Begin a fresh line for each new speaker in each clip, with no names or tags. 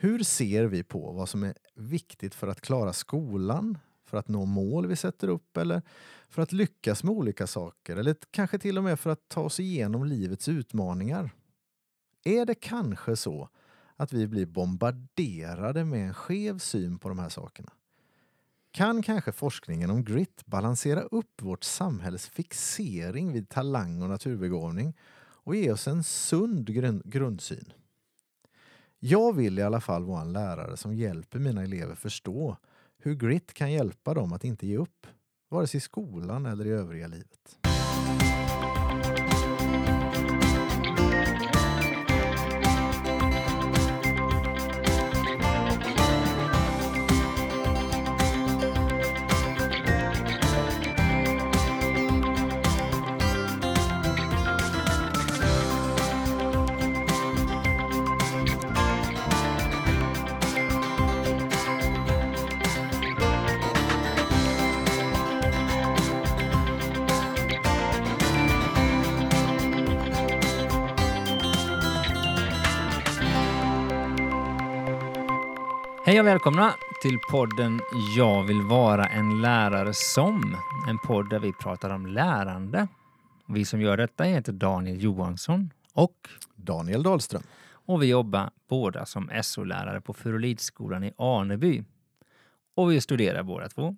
Hur ser vi på vad som är viktigt för att klara skolan, för att nå mål vi sätter upp eller för att lyckas med olika saker eller kanske till och med för att ta oss igenom livets utmaningar? Är det kanske så att vi blir bombarderade med en skev syn på de här sakerna? Kan kanske forskningen om grit balansera upp vårt samhälles fixering vid talang och naturbegåvning och ge oss en sund grund grundsyn? Jag vill i alla fall vara en lärare som hjälper mina elever förstå hur grit kan hjälpa dem att inte ge upp, vare sig i skolan eller i övriga livet.
Hej och välkomna till podden Jag vill vara en lärare som. En podd där vi pratar om lärande. Vi som gör detta heter Daniel Johansson och
Daniel Dahlström.
Och vi jobbar båda som SO-lärare på Furulidskolan i Aneby. Och vi studerar båda två.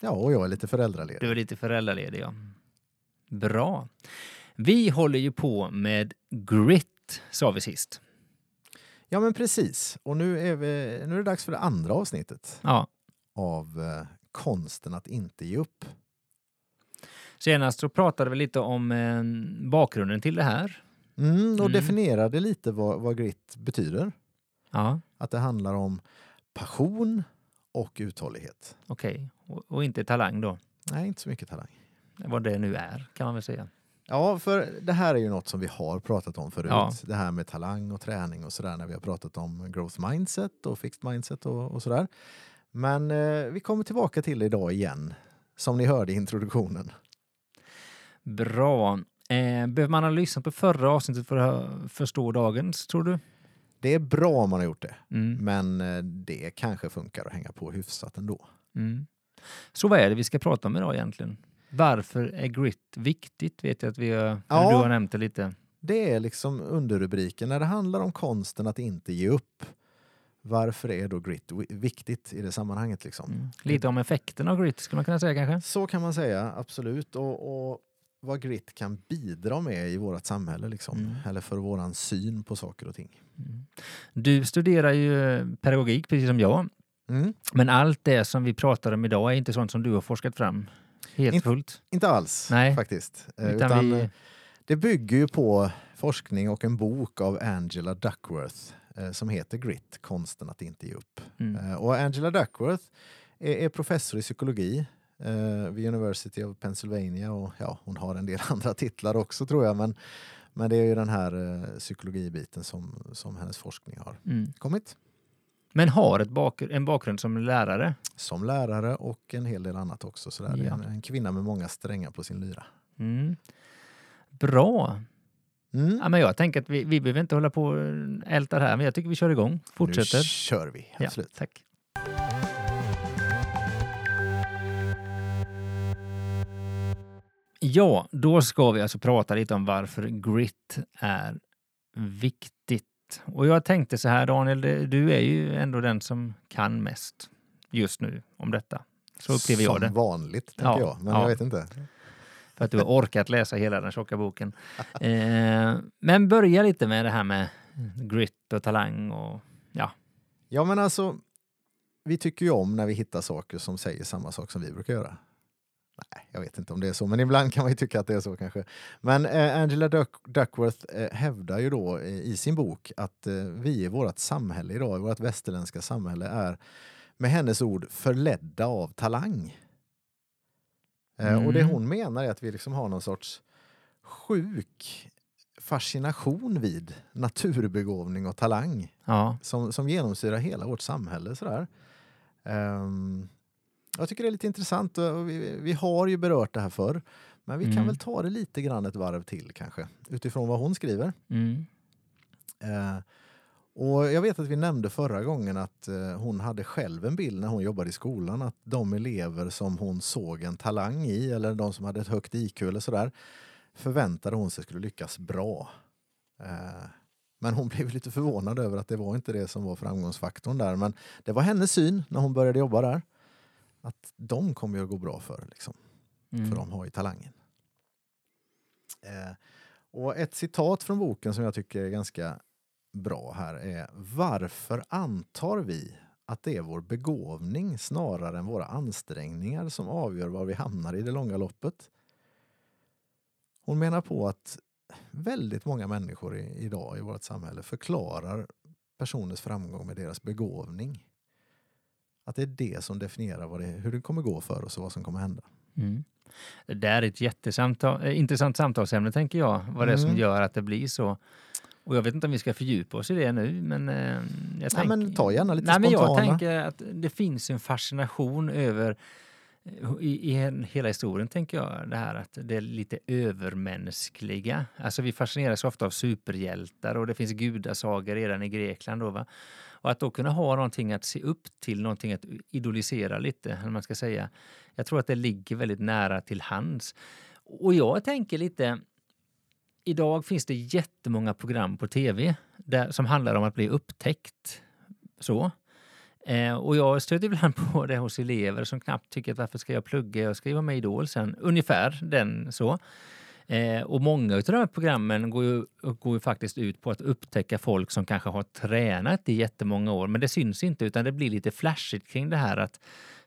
Ja, och jag är lite föräldraledig.
Du är lite föräldraledig, ja. Bra. Vi håller ju på med grit, sa vi sist.
Ja, men precis. Och nu är, vi, nu är det dags för det andra avsnittet
Ja.
av eh, konsten att inte ge upp.
Senast så pratade vi lite om eh, bakgrunden till det här.
Mm, och
Mm.
definierade lite vad, vad grit betyder.
Ja,
Att det handlar om passion och uthållighet.
okej. Och, och inte talang då.
Nej, inte så mycket talang.
Vad det nu är, kan man väl säga.
Ja, för det här är ju något som vi har pratat om förut.
Ja.
Det här med talang och träning och sådär när vi har pratat om growth mindset och fixed mindset och, och sådär. Men eh, vi kommer tillbaka till det idag igen, som ni hörde i introduktionen.
Bra. Eh, behöver man ha lyssnat på förra avsnittet för att förstå dagens, tror du?
Det är bra om man har gjort det,
Mm.
men eh, det kanske funkar att hänga på hyfsat ändå.
Mm. Så vad är det vi ska prata om idag egentligen? Varför är grit viktigt? Vet jag att vi
Ja.
du har nämnt det lite.
Det är liksom underrubriken när det handlar om konsten att inte ge upp. Varför är då grit viktigt i det sammanhanget? Liksom?
Mm. Lite om effekten av grit skulle man kunna säga kanske?
Så kan man säga, absolut. Och, och vad grit kan bidra med i vårt samhälle, liksom.
Mm.
eller för våran syn på saker och ting.
Mm. Du studerar ju pedagogik precis som jag.
Mm.
Men allt det som vi pratar om idag är inte sånt som du har forskat fram helt
Inte-
fullt.
Inte alls
Nej.
faktiskt. Eh,
Utan
Utan,
vi,
eh, Det bygger ju på forskning och en bok av Angela Duckworth eh, som heter Grit, konsten att inte ge upp.
mm.
Och Angela Duckworth är, professor i psykologi vid University of Pennsylvania och ja, hon har en del andra titlar också tror jag men, men det är ju den här psykologibiten som, som hennes forskning har
Mm.
kommit.
Men har ett bak en bakgrund som lärare.
Som lärare och en hel del annat också. Så där.
Ja.
en, en kvinna med många strängar på sin lyra.
Mm. Bra.
Mm.
Ja, men jag tänker att vi, vi behöver inte hålla på och älta det här, men jag tycker vi kör igång. Fortsätter.
Nu kör vi,
Ja,
absolut.
tack. Ja, då ska vi alltså prata lite om varför grit är viktigt. Och jag tänkte så här Daniel, du är ju ändå den som kan mest just nu om detta. Så upplever jag
Som
det.
vanligt, tänker
Ja,
jag. Men
ja.
jag vet inte.
För att du har orkat läsa hela den tjocka boken. Eh, men börja lite med det här med grit och talang och
Ja, men alltså, vi tycker ju om när vi hittar saker som säger samma sak som vi brukar göra. Nej, jag vet inte om det är så, men ibland kan man ju tycka att det är så kanske. Men eh, Angela Duck Duckworth eh, hävdar ju då eh, i sin bok att eh, vi i vårt samhälle idag, i vårt västerländska samhälle, är med hennes ord förledda av talang. Eh, Och det
Mm.
hon menar är att vi liksom har någon sorts sjuk fascination vid naturbegåvning och talang
ja,
som, som genomsyrar hela vårt samhälle. Sådär. Ehm, jag tycker det är lite intressant. och Vi, vi har ju berört det här förr. Men vi kan
Mm.
väl ta det lite grann ett varv till kanske. Utifrån vad hon skriver.
mm,
Eh, Och jag vet att vi nämnde förra gången att eh, hon hade själv en bild när hon jobbade i skolan att de elever som hon såg en talang i eller de som hade ett högt IQ eller sådär förväntade hon sig skulle lyckas bra. Eh, men hon blev lite förvånad över att det var inte det som var framgångsfaktorn där. Men det var hennes syn när hon började jobba där. Att de kommer ju att gå bra för, liksom,
Mm.
för de har ju talangen. Eh, och ett citat från boken som jag tycker är ganska bra här är Varför antar vi att det är vår begåvning snarare än våra ansträngningar som avgör var vi hamnar i det långa loppet? Hon menar på att väldigt många människor i, idag i vårt samhälle förklarar personers framgång med deras begåvning. Att det är det som definierar det, hur det kommer gå för oss och vad som kommer hända.
Mm. Det där är ett jättesamtal, eh, samtalsämne tänker jag, vad det är som
Mm.
gör att det blir så. Och jag vet inte om vi ska fördjupa oss i det nu, men eh, jag
Nej, men ta gärna lite
Nej, men jag
spontana.
tänker att det finns en fascination över eh, i, i hela historien tänker jag det här att det är lite övermänskliga. Alltså vi fascineras ofta av superhjältar och det finns gudasagor redan i Grekland då va. Och att då kunna ha någonting att se upp till, någonting att idolisera lite, eller man ska säga. Jag tror att det ligger väldigt nära till hands. Och jag tänker lite, idag finns det jättemånga program på tv där, som handlar om att bli upptäckt. Så. Eh, och jag stöter ibland på det hos elever som knappt tycker att varför ska jag plugga, jag ska ju vara med i Idol sen. Ungefär den så. Eh, och många av de här programmen går ju, går ju faktiskt ut på att upptäcka folk som kanske har tränat i jättemånga år, men det syns inte utan det blir lite flashigt kring det här att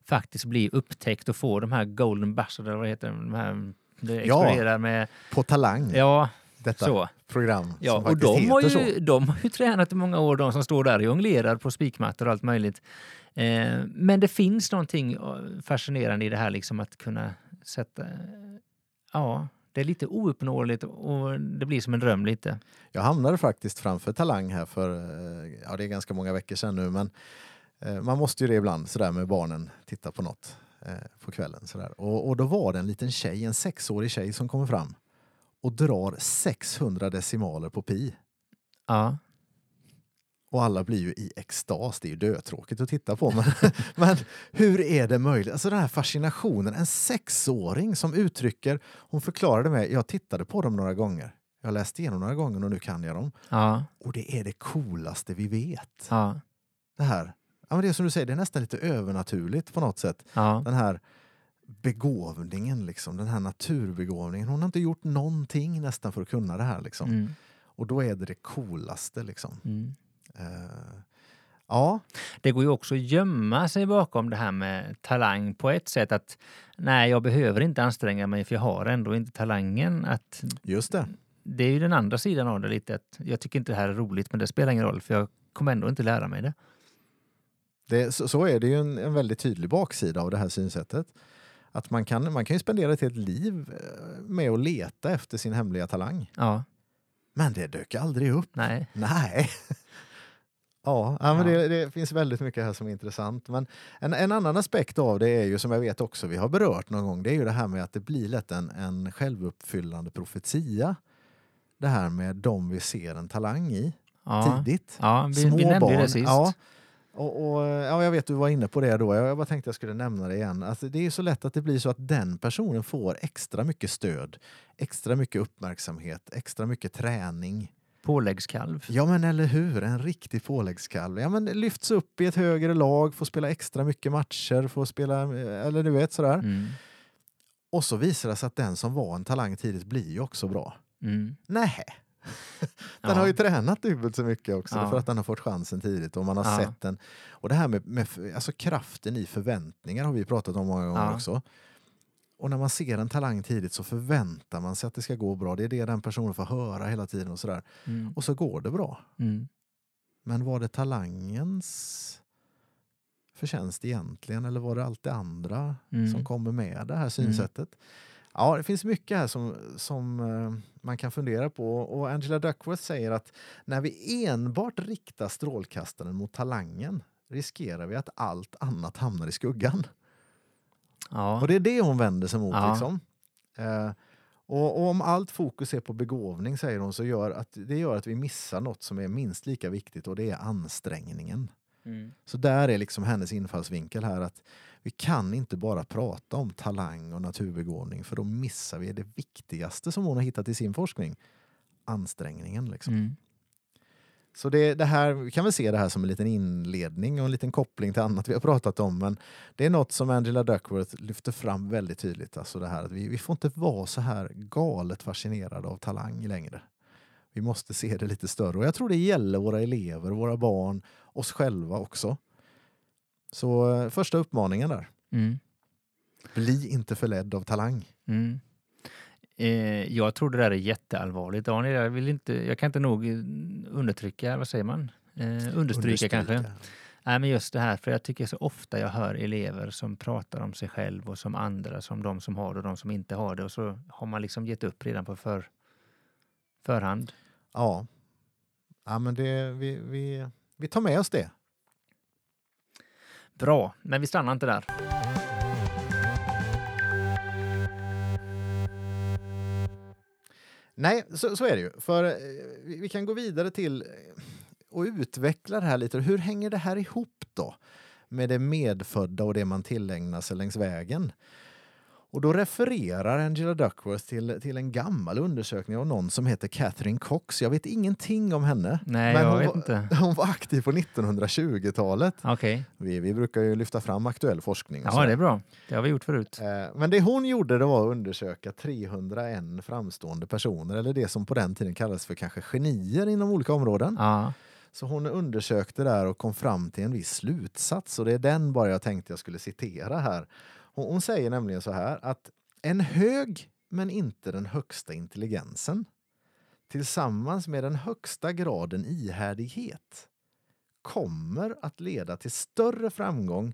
faktiskt bli upptäckt och få de här golden eller vad heter det, de här, det
Ja.
exploderar med,
På Talang,
ja,
detta
så.
program
Ja, och de har, ju,
så.
de har ju tränat i många år, de som står där och jonglerar på spikmattor och allt möjligt. Eh, men det finns någonting eh, fascinerande i det här liksom att kunna sätta... Ja, det är lite ouppnåeligt och det blir som en dröm lite.
Jag hamnade faktiskt framför Talang här för, eh, ja det är ganska många veckor sedan nu men eh, man måste ju det ibland sådär med barnen, titta på något eh, på kvällen sådär. Och, och då var det en liten tjej, en sexårig tjej som kommer fram och drar 600 decimaler på pi.
Ja,
Och alla blir ju i extas, det är ju dötråkigt att titta på men, men hur är det möjligt? Alltså den här fascinationen, en sexåring som uttrycker, hon förklarade mig, jag tittade på dem några gånger. Jag läste igenom några gånger och nu kan jag dem.
ja,
Och det är det coolaste vi vet.
ja,
Det här. Ja, men det är som du säger, det är nästan lite övernaturligt på något sätt.
ja.
Den här begåvningen, liksom, den här naturbegåvningen. Hon har inte gjort någonting nästan för att kunna det här. Liksom.
Mm,
Och då är det det coolaste. Liksom.
mm.
Eh, ja,
Det går ju också att gömma sig bakom det här med talang på ett sätt att nej, jag behöver inte anstränga mig för jag har ändå inte talangen. Att
just det.
det är ju den andra sidan av det lite. Att jag tycker inte det här är roligt men det spelar ingen roll för jag kommer ändå inte lära mig det.
det så, så är det ju en, en väldigt tydlig baksida av det här synsättet. Att man kan, man kan ju spendera ett helt liv eh, med att leta efter sin hemliga talang.
Ja,
Men det dök aldrig upp.
nej.
Nej. Ja, ja, men. Det, det finns väldigt mycket här som är intressant. Men en, en annan aspekt av det är ju som jag vet också vi har berört någon gång. Det är ju det här med att det blir lätt en, en självuppfyllande profetia. Det här med de vi ser en talang i
Ja,
tidigt.
ja vi,
Små
vi nämnde
barn,
det sist.
Ja. Och, och, ja, jag vet du var inne på det då. Jag bara tänkte jag skulle nämna det igen. Alltså, det är så lätt att det blir så att den personen får extra mycket stöd, extra mycket uppmärksamhet, extra mycket träning.
Påläggskalv.
Ja men eller hur, en riktig påläggskalv. Ja, men lyfts upp i ett högre lag, får spela extra mycket matcher, får spela, eller du vet sådär.
Mm.
Och så visar det sig att den som var en talang tidigt blir ju också bra.
Mm.
Nej, den
Ja.
har ju tränat dubbelt så mycket också
Ja.
för att den har fått chansen tidigt och man har
Ja.
sett den. Och det här med, med alltså kraften i förväntningar har vi pratat om många gånger också. Och när man ser en talang tidigt så förväntar man sig att det ska gå bra. Det är det den personen får höra hela tiden och sådär.
Mm.
Och så går det bra.
Mm.
Men var det talangens förtjänst egentligen eller var det allt det andra
Mm.
som kommer med det här synsättet? Ja, det finns mycket här som, som eh, man kan fundera på och Angela Duckworth säger att när vi enbart riktar strålkastaren mot talangen riskerar vi att allt annat hamnar i skuggan.
Ja.
Och det är det hon vänder sig mot.
Ja.
Liksom. Eh, Och, och om allt fokus är på begåvning, säger hon, så gör att, det gör att vi missar något som är minst lika viktigt och det är ansträngningen.
Mm.
Så där är liksom hennes infallsvinkel här att vi kan inte bara prata om talang och naturbegåvning för då missar vi det viktigaste som hon har hittat i sin forskning. Ansträngningen. Liksom.
Mm.
Så det, det här, vi kan väl se det här som en liten inledning och en liten koppling till annat vi har pratat om. Men det är något som Angela Duckworth lyfter fram väldigt tydligt. Alltså det här att vi, vi får inte vara så här galet fascinerade av talang längre. Vi måste se det lite större. Och jag tror det gäller våra elever, våra barn, oss själva också. Så eh, första uppmaningen där.
Mm.
Bli inte förledd av talang.
Mm. Eh, jag tror det där är jätteallvarligt, Daniel. Jag, vill inte, jag kan inte nog eh, undertrycka, vad säger man? Eh, understryka,
Understryka.
kanske. Nej, men just det här, för jag tycker så ofta jag hör elever som pratar om sig själv och som andra, som de som har det och de som inte har det. Och så har man liksom gett upp redan på för, förhand.
Ja. ja men det, vi, vi, vi tar med oss det.
Bra, men vi stannar inte där.
Nej, så, så är det ju. För eh, vi, vi kan gå vidare till eh, och utveckla det här lite. Hur hänger det här ihop då? Med det medfödda och det man tillägnar sig längs vägen. Och då refererar Angela Duckworth till, till en gammal undersökning av någon som heter Catherine Cox. Jag vet ingenting om henne.
Nej,
men
jag
hon
vet
var,
inte.
Hon var aktiv på 1920-talet.
Okej,
Vi, vi brukar ju lyfta fram aktuell forskning.
ja det är bra. Det har vi gjort förut.
Eh, Men det hon gjorde det var att undersöka 301 framstående personer, eller det som på den tiden kallades för kanske genier inom olika områden.
Ja,
Så hon undersökte där och kom fram till en viss slutsats och det är den bara jag tänkte jag skulle citera här. Hon, hon säger nämligen så här att en hög men inte den högsta intelligensen tillsammans med den högsta graden ihärdighet kommer att leda till större framgång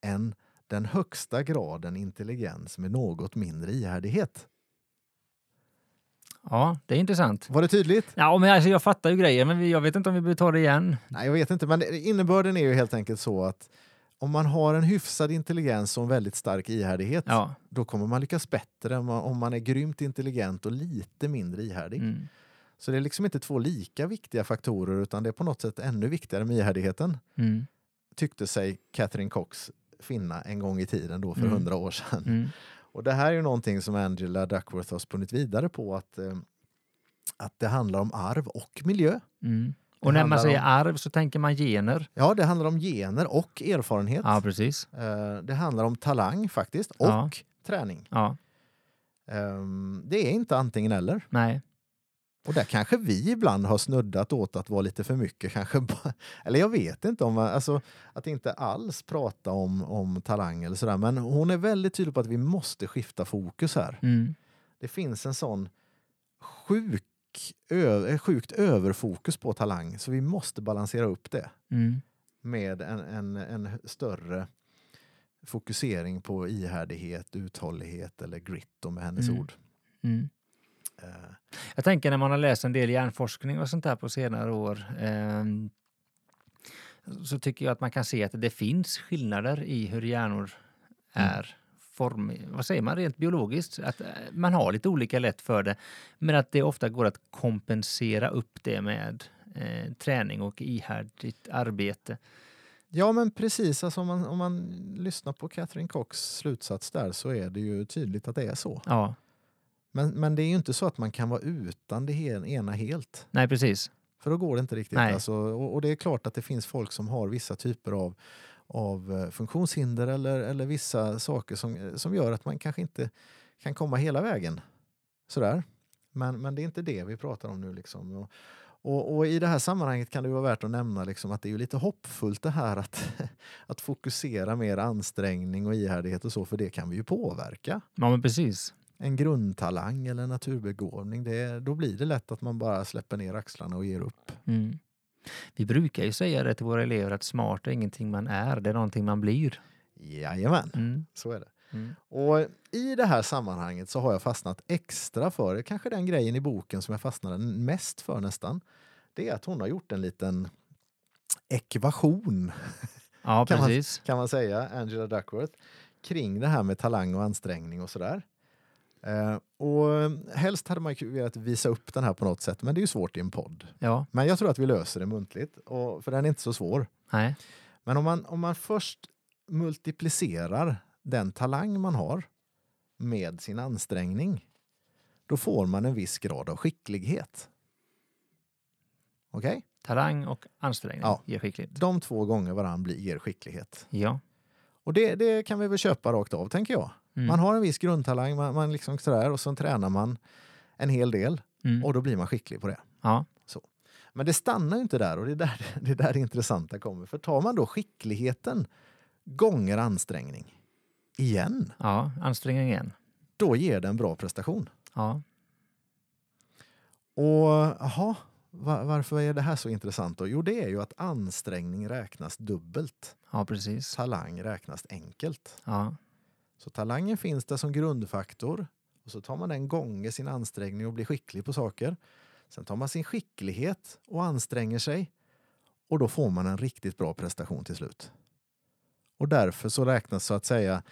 än den högsta graden intelligens med något mindre ihärdighet.
ja, det är intressant.
Var det tydligt?
Ja, men alltså, jag fattar ju grejer, men jag vet inte om vi behöver ta det igen.
Nej, jag vet inte, men innebörden är ju helt enkelt så att om man har en hyfsad intelligens och en väldigt stark ihärdighet,
Ja.
då kommer man lyckas bättre än om man är grymt intelligent och lite mindre ihärdig.
Mm.
Så det är liksom inte två lika viktiga faktorer utan det är på något sätt ännu viktigare med ihärdigheten,
Mm.
tyckte sig Catherine Cox finna en gång i tiden då för
Mm.
hundra år sedan.
Mm.
Och det här är ju någonting som Angela Duckworth har spunnit vidare på att, eh, att det handlar om arv och miljö.
Mm. Och när man säger
om-
arv så tänker man gener.
Ja, det handlar om gener och erfarenhet.
Ja, precis.
Eh, Det handlar om talang faktiskt och
Ja.
träning.
Ja,
Ehm, Det är inte antingen eller.
nej.
Och där kanske vi ibland har snuddat åt att vara lite för mycket. Kanske bara, eller jag vet inte om alltså, att inte alls prata om, om talang eller sådär. Men hon är väldigt tydlig på att vi måste skifta fokus här.
Mm.
Det finns en sån sjuk, ö, eh, sjukt överfokus på talang så vi måste balansera upp det
Mm.
med en, en, en större fokusering på ihärdighet, uthållighet eller grit då med hennes
Mm.
ord.
Mm.
Eh,
Jag tänker när man har läst en del hjärnforskning och sånt där på senare år ehm, så tycker jag att man kan se att det finns skillnader i hur hjärnor
Mm.
är form, vad säger man rent biologiskt? Att eh, man har lite olika lätt för det men att det ofta går att kompensera upp det med eh, träning och ihärdigt arbete.
Ja men precis, alltså om, man, om man lyssnar på Catherine Cox slutsats där så är det ju tydligt att det är så.
Ja,
Men, men det är ju inte så att man kan vara utan det ena helt.
nej precis.
För då går det inte riktigt. Alltså, och, och det är klart att det finns folk som har vissa typer av, av eh, funktionshinder eller, eller vissa saker som, eh, som gör att man kanske inte kan komma hela vägen. Sådär. Men, men det är inte det vi pratar om nu. Liksom. Och, och, och i det här sammanhanget kan det vara värt att nämna liksom att det är lite hoppfullt det här att, att fokusera mer ansträngning och ihärdighet och så, för det kan vi ju påverka.
Ja, men precis.
En grundtalang eller en naturbegåvning, det, då blir det lätt att man bara släpper ner axlarna och ger upp.
Mm. Vi brukar ju säga det till våra elever att smart är ingenting man är, det är någonting man blir.
Jajamän,
Mm.
så är det.
Mm.
Och i det här sammanhanget så har jag fastnat extra för, kanske den grejen i boken som jag fastnade mest för nästan, det är att hon har gjort en liten ekvation,
Ja,
Kan man- kan man säga, Angela Duckworth, kring det här med talang och ansträngning och sådär. Eh, och helst hade man ju velat visa upp den här på något sätt, men det är ju svårt i en podd.
Ja,
Men jag tror att vi löser det muntligt, och, för den är inte så svår.
nej.
Men om man, om man först multiplicerar den talang man har med sin ansträngning, då får man en viss grad av skicklighet. Okej?
Talang och ansträngning
Ja.
ger skicklighet.
De två gånger varann blir, ger skicklighet.
Ja.
Och det, det kan vi väl köpa rakt av, tänker jag.
Mm.
Man har en viss grundtalang, man, man liksom sådär, och så tränar man en hel del
Mm.
och då blir man skicklig på det.
Ja.
Men det stannar ju inte där och det är där det, är där det intressanta kommer. För tar man då skickligheten gånger ansträngning igen,
ja, ansträngning igen.
då ger det en bra prestation.
Ja.
Och jaha, va- varför är det här så intressant då? Jo, det är ju att ansträngning räknas dubbelt.
ja, precis.
Talang räknas enkelt.
Ja.
Så talangen finns där som grundfaktor och så tar man den gånger sin ansträngning och blir skicklig på saker. Sen tar man sin skicklighet och anstränger sig och då får man en riktigt bra prestation till slut. Och därför så räknas så att säga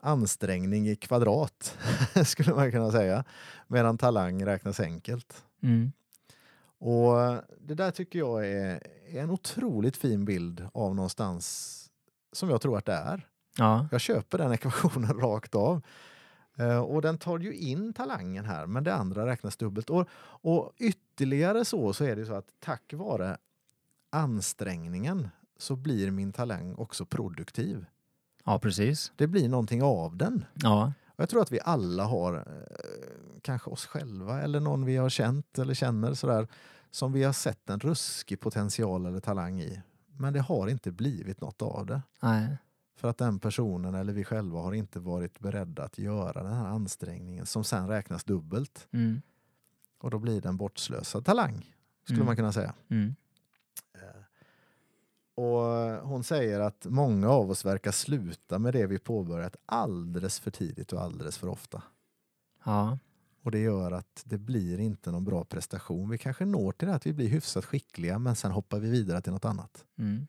ansträngning i kvadrat, skulle man kunna säga, medan talang räknas enkelt.
Mm.
Och det där tycker jag är, är en otroligt fin bild av någonstans som jag tror att det är.
Ja.
Jag köper den ekvationen rakt av. Eh, och den tar ju in talangen här, men det andra räknas dubbelt. Och, och ytterligare så, så är det så att tack vare ansträngningen så blir min talang också produktiv.
ja, precis.
Det blir någonting av den.
Ja.
Och jag tror att vi alla har, eh, kanske oss själva eller någon vi har känt eller känner sådär, som vi har sett en ruskig potential eller talang i. Men det har inte blivit något av det.
Nej.
För att den personen eller vi själva har inte varit beredda att göra den här ansträngningen som sen räknas dubbelt.
Mm.
Och då blir det en bortslösad talang, skulle
Mm.
man kunna säga.
Mm.
Och hon säger att många av oss verkar sluta med det vi påbörjat alldeles för tidigt och alldeles för ofta.
Ja.
Och det gör att det blir inte någon bra prestation. Vi kanske når till det att vi blir hyfsat skickliga men sen hoppar vi vidare till något annat.
Mm.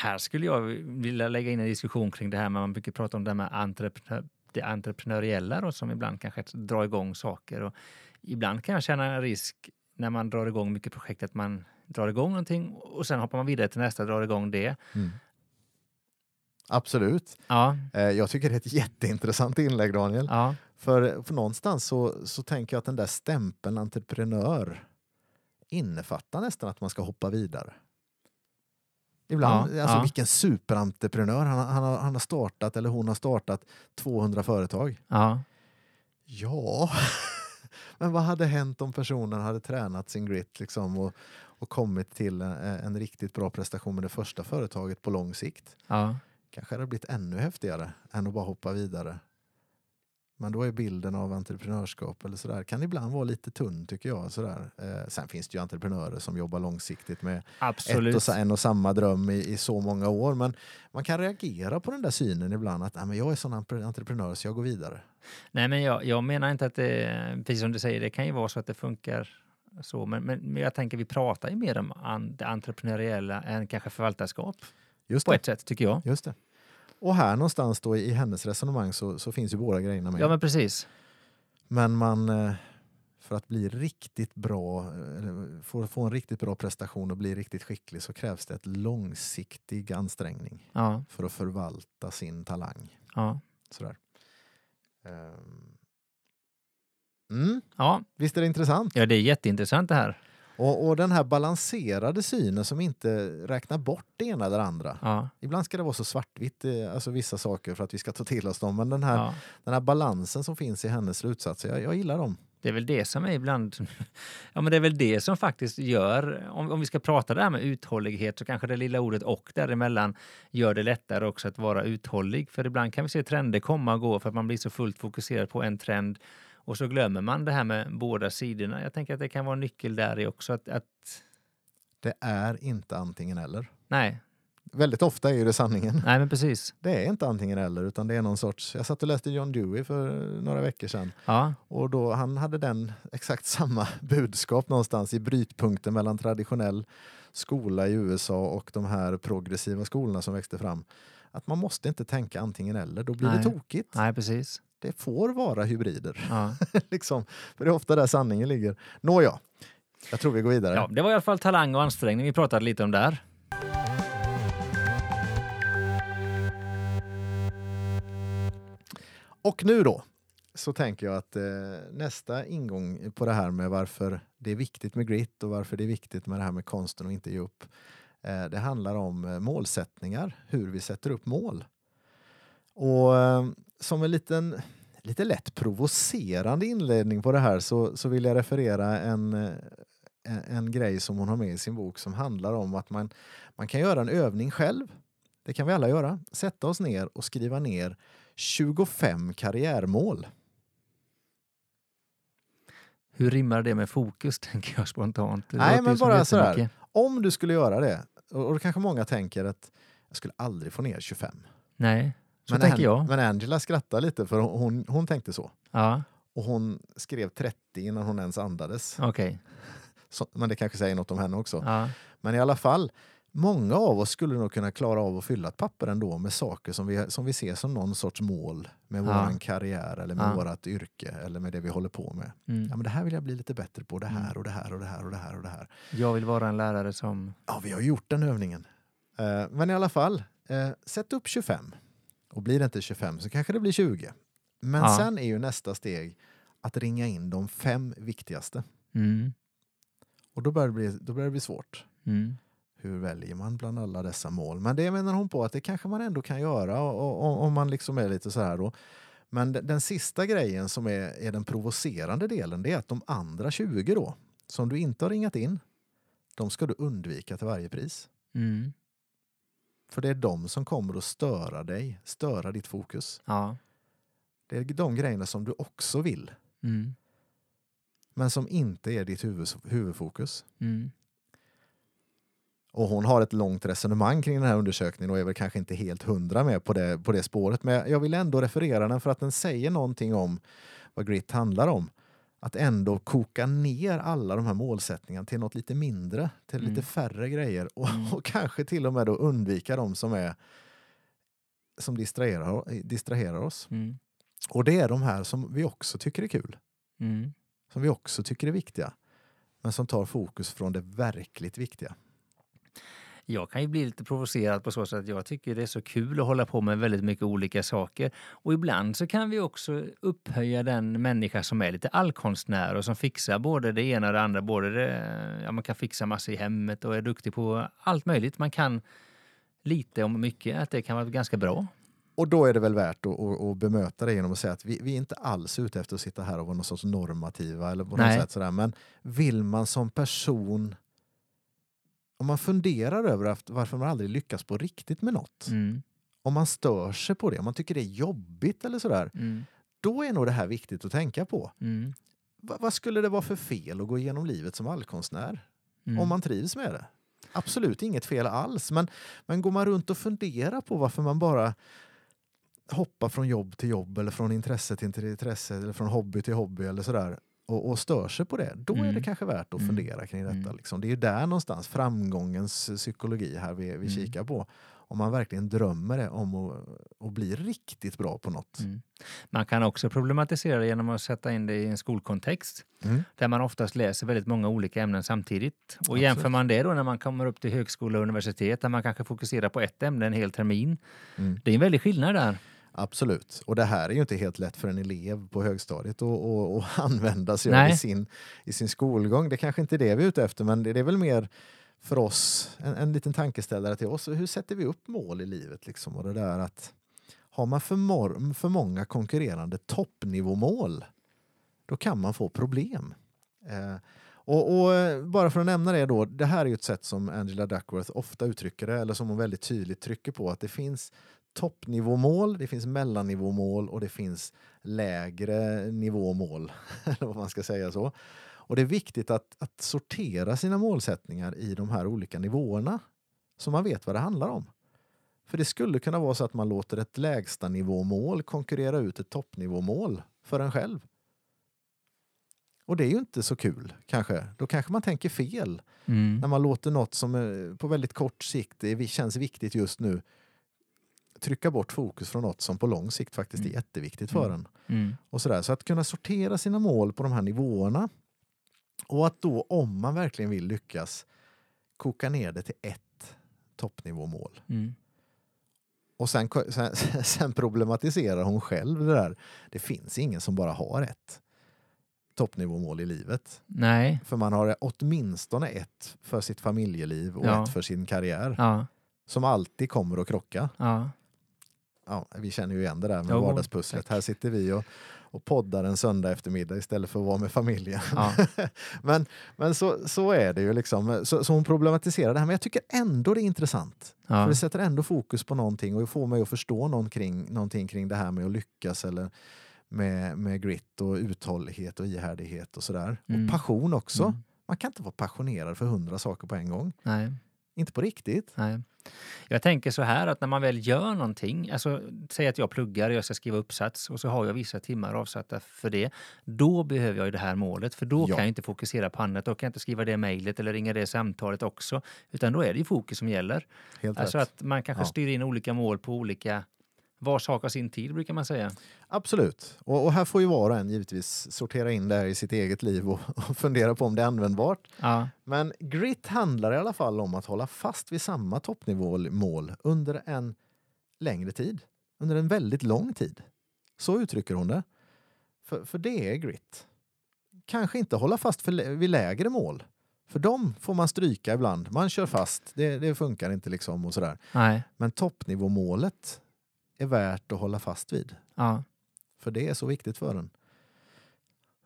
Här skulle jag vilja lägga in en diskussion kring det här med man brukar prata om det här med entreprenör, det entreprenöriella då, som ibland kanske drar igång saker. Och ibland kan jag känna en risk när man drar igång mycket projekt att man drar igång någonting och sen hoppar man vidare till nästa och drar igång det.
Absolut.
Ja,
Eh, Jag tycker det är ett jätteintressant inlägg Daniel.
ja,
För, för någonstans så, så tänker jag att den där stämpeln entreprenör innefattar nästan att man ska hoppa vidare. Ibland,
Ja,
alltså
ja.
vilken superentreprenör. Han, har- han, har, han har startat eller hon har startat 200 företag.
ja,
Ja, men vad hade hänt om personen hade tränat sin grit liksom och, och kommit till en, en riktigt bra prestation med det första företaget på lång sikt?
ja,
Kanske hade det blivit ännu häftigare än att bara hoppa vidare. Men då är bilden av entreprenörskap eller sådär kan ibland vara lite tunn tycker jag. Sådär. Eh, sen finns det ju entreprenörer som jobbar långsiktigt med ett och, en och samma dröm i, i så många år. Men man kan reagera på den där synen ibland att men jag är sån entre- entreprenör så jag går vidare.
Nej, men jag, jag menar inte att det, precis som du säger, det kan ju vara så att det funkar så, men, men, men jag tänker vi pratar ju mer om an, det entreprenöriella än kanske förvaltarskap
Just
på
det.
ett sätt, tycker jag.
Just det. Och här någonstans då i hennes resonemang så, så finns ju båda grejerna med.
Ja, men precis.
Men man, eh, för att bli riktigt bra, eh, eller få, få en riktigt bra prestation och bli riktigt skicklig så krävs det ett långsiktig ansträngning
Ja,
för att förvalta sin talang.
ja,
Sådär. Ehm. Mm,
ja.
visst är det intressant?
ja det är jätteintressant det här.
Och, och den här balanserade synen som inte räknar bort det ena eller andra.
Ja,
Ibland ska det vara så svartvitt, eh, alltså vissa saker för att vi ska ta till oss dem. Men den här,
ja.
den här balansen som finns i hennes slutsatser, jag, jag gillar dem.
Det är väl det som är ibland... Ja, men det är väl det som faktiskt gör... Om, om vi ska prata det här med uthållighet så kanske det lilla ordet och däremellan gör det lättare också att vara uthållig. För ibland kan vi se trender komma och gå för att man blir så fullt fokuserad på en trend och så glömmer man det här med båda sidorna. Jag tänker att det kan vara en nyckel där i också. Att, att,
Det är inte antingen eller.
nej,
Väldigt ofta är ju det sanningen.
nej, men precis.
Det är inte antingen eller utan det är någon sorts... Jag satt och läste John Dewey för några veckor sedan
Ja,
och då han hade den exakt samma budskap någonstans i brytpunkten mellan traditionell skola i USA och de här progressiva skolorna som växte fram. Att man måste inte tänka antingen eller, då blir
Nej.
det tokigt.
nej, precis.
Det får vara hybrider.
Ja.
liksom. För det är ofta där sanningen ligger. Nåja, jag tror vi går vidare.
ja, det var i alla fall talang och ansträngning vi pratade lite om där.
Och nu då så tänker jag att eh, nästa ingång på det här med varför det är viktigt med grit och varför det är viktigt med det här med konsten och inte ge upp. Eh, det handlar om eh, målsättningar, hur vi sätter upp mål. Och eh, som en liten, lite lätt provocerande inledning på det här så, så vill jag referera en, eh, en, en grej som hon har med i sin bok som handlar om att man, man kan göra en övning själv. Det kan vi alla göra. Sätta oss ner och skriva ner 25 karriärmål.
Hur rimmar det med fokus, tänker jag spontant. Det
Nej, men bara sådär. Om du skulle göra det, och och då kanske många tänker att jag skulle aldrig få ner 25.
Nej, så
men,
tänker jag.
men Angela skrattar lite för hon, hon, hon tänkte så.
Ja,
Och hon skrev 30 innan hon ens andades.
okej.
Så, men det kanske säger något om henne också.
Ja.
Men i alla fall, många av oss skulle nog kunna klara av att fylla ett papper ändå med saker som vi, som vi ser som någon sorts mål med
Ja.
våran karriär eller med
Ja.
vårat yrke eller med det vi håller på med.
Mm.
Ja, men det här vill jag bli lite bättre på, det här
Mm.
och det här och det här och det här och det här.
Jag vill vara en lärare som...
Ja, vi har gjort den övningen. Eh, men i alla fall, eh, sätt upp 25. Och blir det inte 25 så kanske det blir 20. Men
Ja.
sen är ju nästa steg att ringa in de fem viktigaste.
Mm.
Och då börjar det bli, då börjar det bli svårt.
Mm.
Hur väljer man bland alla dessa mål? Men det menar hon på att det kanske man ändå kan göra om man liksom är lite så här då. Men den, den sista grejen som är, är den provocerande delen det är att de andra 20 då, som du inte har ringat in, de ska du undvika till varje pris.
Mm.
För det är de som kommer att störa dig, störa ditt fokus.
Ja.
Det är de grejerna som du också vill,
Mm.
men som inte är ditt huvud, huvudfokus.
Mm.
Och hon har ett långt resonemang kring den här undersökningen och är väl kanske inte helt hundra med på det, på det spåret. Men jag vill ändå referera den för att den säger någonting om vad grit handlar om. Att ändå koka ner alla de här målsättningarna till något lite mindre, till
Mm.
lite färre grejer och,
Mm.
och kanske till och med då undvika de som är som distraherar, distraherar oss.
Mm.
Och det är de här som vi också tycker är kul,
Mm.
som vi också tycker är viktiga, men som tar fokus från det verkligt viktiga.
Jag kan ju bli lite provocerad på så sätt att jag tycker det är så kul att hålla på med väldigt mycket olika saker. Och ibland så kan vi också upphöja den människa som är lite allkonstnär och som fixar både det ena och det andra. Både det, ja, man kan fixa massor i hemmet och är duktig på allt möjligt. Man kan lite om mycket, att det kan vara ganska bra.
Och då är det väl värt att, att, att bemöta det genom att säga att vi, vi är inte alls ute efter att sitta här och vara någon sorts normativa eller på något
Nej.
sätt sådär. Men vill man som person om man funderar över varför man aldrig lyckas på riktigt med något.
Mm.
Om man stör sig på det, om man tycker det är jobbigt eller sådär.
Mm.
Då är nog det här viktigt att tänka på.
Mm.
Va, vad skulle det vara för fel att gå igenom livet som allkonstnär?
Mm.
Om man trivs med det? Absolut inget fel alls. Men, men går man runt och funderar på varför man bara hoppar från jobb till jobb eller från intresse till intresse eller från hobby till hobby eller sådär och, och stör sig på det, då är det
Mm.
kanske värt att
Mm.
fundera kring detta.
Mm.
Liksom. Det är ju där någonstans framgångens psykologi här vi, vi
Mm.
kikar på. Om man verkligen drömmer det om att, att bli riktigt bra på något.
Mm. Man kan också problematisera det genom att sätta in det i en skolkontext
Mm.
där man oftast läser väldigt många olika ämnen samtidigt. Och
Absolut.
jämför man det då när man kommer upp till högskola och universitet där man kanske fokuserar på ett ämne en hel termin.
Mm.
Det är en väldig skillnad där.
Absolut. Och det här är ju inte helt lätt för en elev på högstadiet att, använda sig av i sin, i sin skolgång. Det kanske inte är det vi är ute efter, men det är väl mer för oss en, en liten tankeställare till oss. Hur sätter vi upp mål i livet? Liksom? Och det där att har man för, för många konkurrerande toppnivåmål, då kan man få problem. Eh, och, och eh, bara för att nämna det då, det här är ju ett sätt som Angela Duckworth ofta uttrycker det, eller som hon väldigt tydligt trycker på, att det finns toppnivåmål, det finns mellannivåmål och det finns lägre nivåmål, eller vad man ska säga så. Och det är viktigt att, att sortera sina målsättningar i de här olika nivåerna, så man vet vad det handlar om. För det skulle kunna vara så att man låter ett lägsta nivåmål konkurrera ut ett toppnivåmål för en själv. Och det är ju inte så kul, kanske. Då kanske man tänker fel
Mm.
när man låter något som på väldigt kort sikt är, känns viktigt just nu trycka bort fokus från något som på lång sikt faktiskt är
Mm.
jätteviktigt för
Mm.
en.
Mm.
Och sådär. Så att kunna sortera sina mål på de här nivåerna och att då, om man verkligen vill lyckas, koka ner det till ett toppnivåmål.
Mm.
Och sen, sen, sen problematiserar hon själv det där. Det finns ingen som bara har ett toppnivåmål i livet.
Nej.
För man har åtminstone ett för sitt familjeliv och
Ja.
ett för sin karriär.
Ja.
Som alltid kommer att krocka.
Ja.
Ja, vi känner ju igen det där med
Jo,
vardagspusslet.
tack.
Här sitter vi och, och poddar en söndag eftermiddag istället för att vara med familjen.
Ja.
men men så, så är det ju liksom. Så, så hon problematiserar det här. Men jag tycker ändå det är intressant. För
Ja.
det sätter ändå fokus på någonting och får mig att förstå någon kring, någonting kring det här med att lyckas eller med, med grit och uthållighet och ihärdighet och sådär.
Mm.
Och passion också.
Mm.
Man kan inte vara passionerad för hundra saker på en gång.
Nej.
Inte på riktigt.
Nej. Jag tänker så här att när man väl gör någonting, alltså säg att jag pluggar och jag ska skriva uppsats och så har jag vissa timmar avsatta för det. Då behöver jag ju det här målet för då
Ja.
kan jag inte fokusera på annat. Då kan jag inte skriva det mejlet eller ringa det samtalet också. Utan då är det ju fokus som gäller.
Helt
Alltså
rätt.
att man kanske
Ja.
styr in olika mål på olika, var sak har sin tid brukar man säga.
Absolut. Och, och här får ju var och en givetvis sortera in det här i sitt eget liv och, och fundera på om det är användbart.
Ja,
Men grit handlar i alla fall om att hålla fast vid samma toppnivåmål under en längre tid. Under en väldigt lång tid. Så uttrycker hon det. För, för det är grit. Kanske inte hålla fast för, vid lägre mål. För dem får man stryka ibland. Man kör fast, det, det funkar inte liksom och sådär.
nej,
Men toppnivåmålet är värt att hålla fast vid.
ja,
För det är så viktigt för en.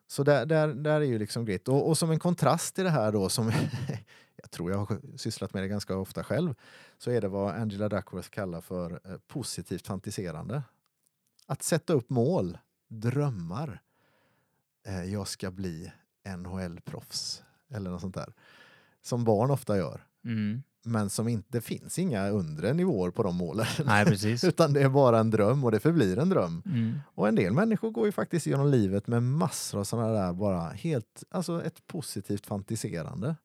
Så där, där, där är ju liksom grit. Och, och som en kontrast till det här då, som jag tror jag har sysslat med det ganska ofta själv, så är det vad Angela Duckworth kallar för eh, positivt fantiserande. Att sätta upp mål, drömmar. Eh, jag ska bli NHL-proffs eller något sånt där. Som barn ofta gör.
mm.
Men som inte, det finns inga undre nivåer på de målen.
nej precis.
Utan det är bara en dröm och det förblir en dröm.
Mm.
Och en del människor går ju faktiskt genom livet med massor av sådana där bara helt, alltså ett positivt fantiserande.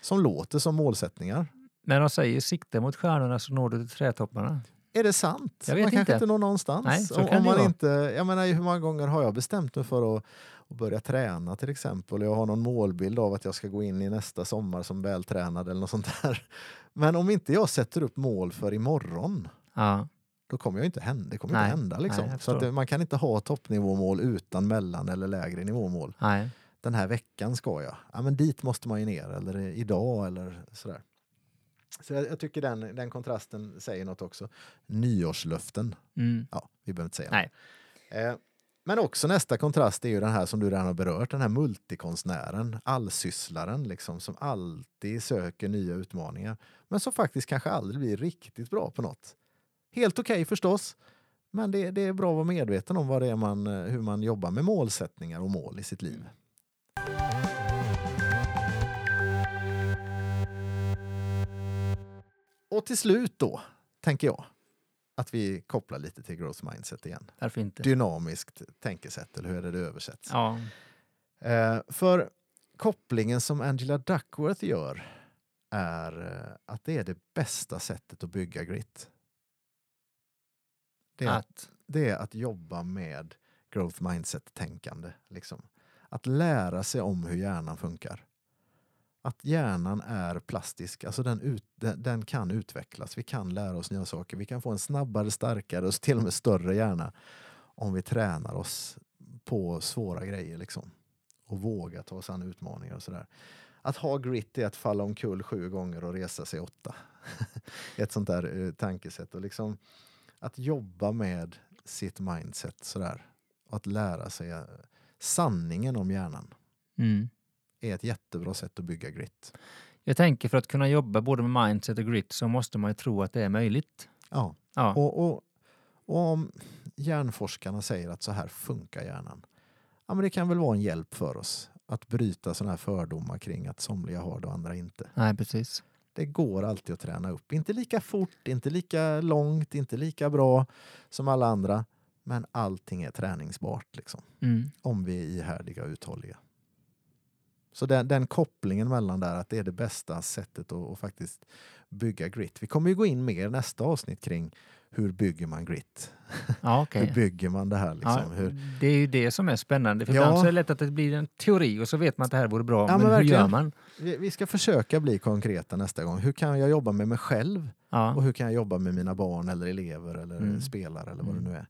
Som låter som målsättningar.
När de säger sikta mot stjärnorna så når du till trädtopparna.
Är det sant?
Jag vet
man kanske
inte.
når någonstans.
Nej,
om, om man
vara.
inte, jag menar hur många gånger har jag bestämt mig för att, att börja träna till exempel. Jag har någon målbild av att jag ska gå in i nästa sommar som vältränad eller något sånt där. Men om inte jag sätter upp mål för imorgon
Ja,
då kommer jag inte hända. Det kommer
Nej,
inte hända. Liksom.
nej,
så att man kan inte ha toppnivåmål utan mellan eller lägre nivåmål.
nej.
Den här veckan ska jag. Ja, men dit måste man ju ner. Eller idag eller sådär. Så jag, jag tycker den, den kontrasten säger något också. Nyårslöften.
Mm.
Ja, vi behöver inte säga
Nej.
Eh, men också nästa kontrast är ju den här som du redan har berört. Den här multikonstnären, allsysslaren liksom, som alltid söker nya utmaningar. Men som faktiskt kanske aldrig blir riktigt bra på något. Helt okej förstås. Men det, det är bra att vara medveten om vad det är man, eh, hur man jobbar med målsättningar och mål i sitt liv. Och till slut då, tänker jag, att vi kopplar lite till growth mindset igen.
Varför inte?
Dynamiskt tänkesätt, eller hur är det översätts?
Ja,
Eh, för kopplingen som Angela Duckworth gör är eh, att det är det bästa sättet att bygga grit. Det är att,
att,
det är att jobba med growth mindset-tänkande. Liksom. Att lära sig om hur hjärnan funkar. Att hjärnan är plastisk, alltså den, ut, den, den kan utvecklas. Vi kan lära oss nya saker. Vi kan få en snabbare, starkare och till och med större hjärna om vi tränar oss på svåra grejer. Liksom. Och våga ta oss an utmaningar och sådär. Att ha grit är att falla omkull sju gånger och resa sig åtta. Ett sånt där eh, tankesätt. Och liksom att jobba med sitt mindset sådär. Och att lära sig eh, sanningen om hjärnan
mm
är ett jättebra sätt att bygga grit.
Jag tänker för att kunna jobba både med mindset och grit så måste man ju tro att det är möjligt.
Ja.
Ja,
Och, och, och om hjärnforskarna säger att så här funkar hjärnan. Ja, men det kan väl vara en hjälp för oss att bryta sådana här fördomar kring att somliga har det och andra inte.
nej precis.
Det går alltid att träna upp. Inte lika fort, inte lika långt, inte lika bra som alla andra. Men allting är träningsbart liksom,
Mm.
om vi är ihärdiga och uthålliga. Så den, den kopplingen mellan där, att det är det bästa sättet att, att faktiskt bygga grit. Vi kommer ju gå in mer nästa avsnitt kring hur bygger man grit?
Ja, okej.
Hur bygger man det här? Liksom?
Ja,
hur,
det är ju det som är spännande. För
Ja.
ibland så är det lätt att det blir en teori och så vet man att det här vore bra.
Ja,
men,
men
hur
verkligen.
gör man?
vi, ska försöka bli konkreta nästa gång. Hur kan jag jobba med mig själv? Och hur kan jag jobba med mina barn eller elever eller
Mm.
spelare eller vad det
Mm.
nu är.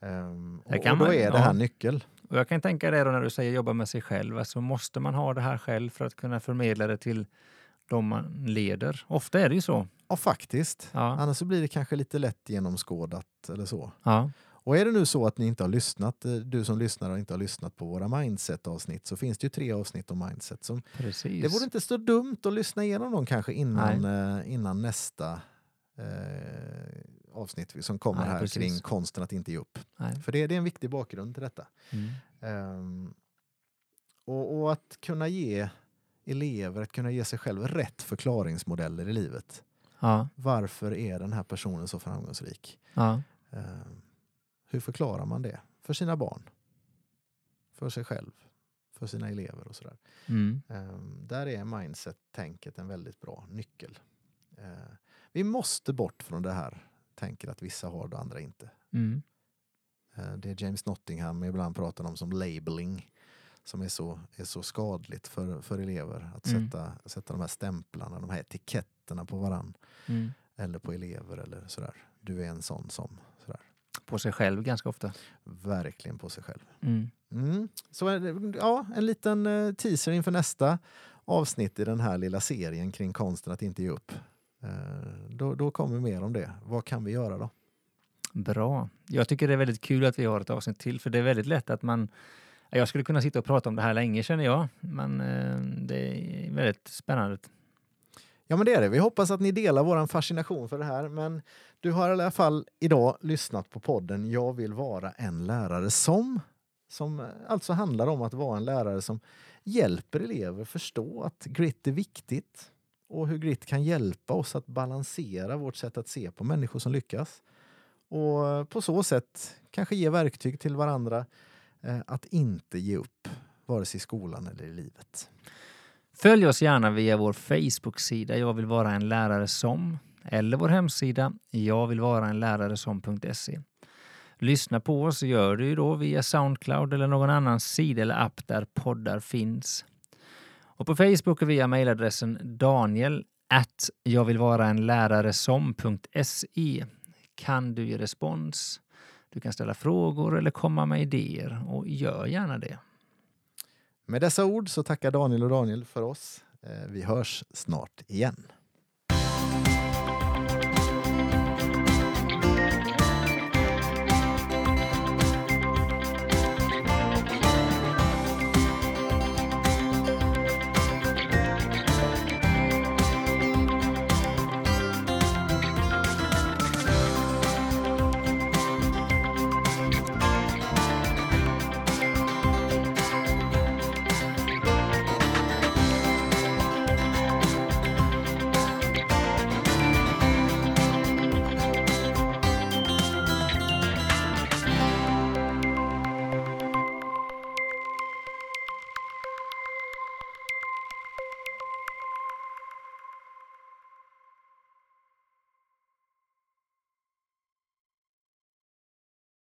Där
och, och då
man-
är det här nyckel.
Och jag kan tänka det då när du säger jobba med sig själv. Alltså måste man ha det här själv för att kunna förmedla det till de man leder? Ofta är det ju så.
Ja, faktiskt.
Ja.
Annars så blir det kanske lite lätt genomskådat eller så.
Ja.
Och är det nu så att ni inte har lyssnat, eh, du som lyssnar och inte har lyssnat på våra mindset-avsnitt så finns det ju tre avsnitt om mindset. Som,
Precis.
det vore inte så dumt att lyssna igenom dem kanske innan, eh, innan nästa eh, avsnitt som kommer
Nej,
här
precis.
kring konsten att inte ge upp.
Nej.
För det, det är en viktig bakgrund till detta.
Mm.
Ehm, och, och att kunna ge elever, att kunna ge sig själv rätt förklaringsmodeller i livet.
Ja.
Varför är den här personen så framgångsrik?
Ja.
Ehm, hur förklarar man det för sina barn? För sig själv? För sina elever och sådär.
Mm.
Ehm, där är mindset-tänket en väldigt bra nyckel. Ehm, vi måste bort från det här tänket att vissa har det och andra inte.
Mm.
Eh, Det James Nottingham ibland pratar om som labeling som är så, är så skadligt för, för elever. Att
Mm.
sätta, sätta de här stämplarna, de här etiketterna på varann.
Mm.
Eller på elever eller sådär. Du är en sån som. Sådär.
På sig själv ganska ofta.
Verkligen på sig själv.
Mm.
Mm. Så är det- ja, en liten eh, teaser inför nästa avsnitt i den här lilla serien kring konsten att inte ge upp. Då, då kommer mer om det. Vad kan vi göra då?
Bra. Jag tycker det är väldigt kul att vi har ett avsnitt till för det är väldigt lätt att man jag skulle kunna sitta och prata om det här länge känner jag, men eh, det är väldigt spännande.
Ja men det är det. Vi hoppas att ni delar vår fascination för det här. Men du har i alla fall idag lyssnat på podden Jag vill vara en lärare som. Som eh, alltså handlar om att vara en lärare som hjälper elever förstå att grit är viktigt. Och hur grit kan hjälpa oss att balansera vårt sätt att se på människor som lyckas. Och på så sätt kanske ge verktyg till varandra eh, att inte ge upp. Vare sig i skolan eller i livet.
Följ oss gärna via vår Facebook-sida Jag vill vara en lärare som eller vår hemsida Jag vill vara en lärare som.se. Lyssna på oss gör du ju då via Soundcloud eller någon annan sida eller app där poddar finns. Och på Facebook och via mejladressen daniel at jag vill vara en lärare som.se kan du ge respons. Du kan ställa frågor eller komma med idéer och gör gärna det.
Med dessa ord så tackar Daniel och Daniel för oss. Eh, vi hörs snart igen.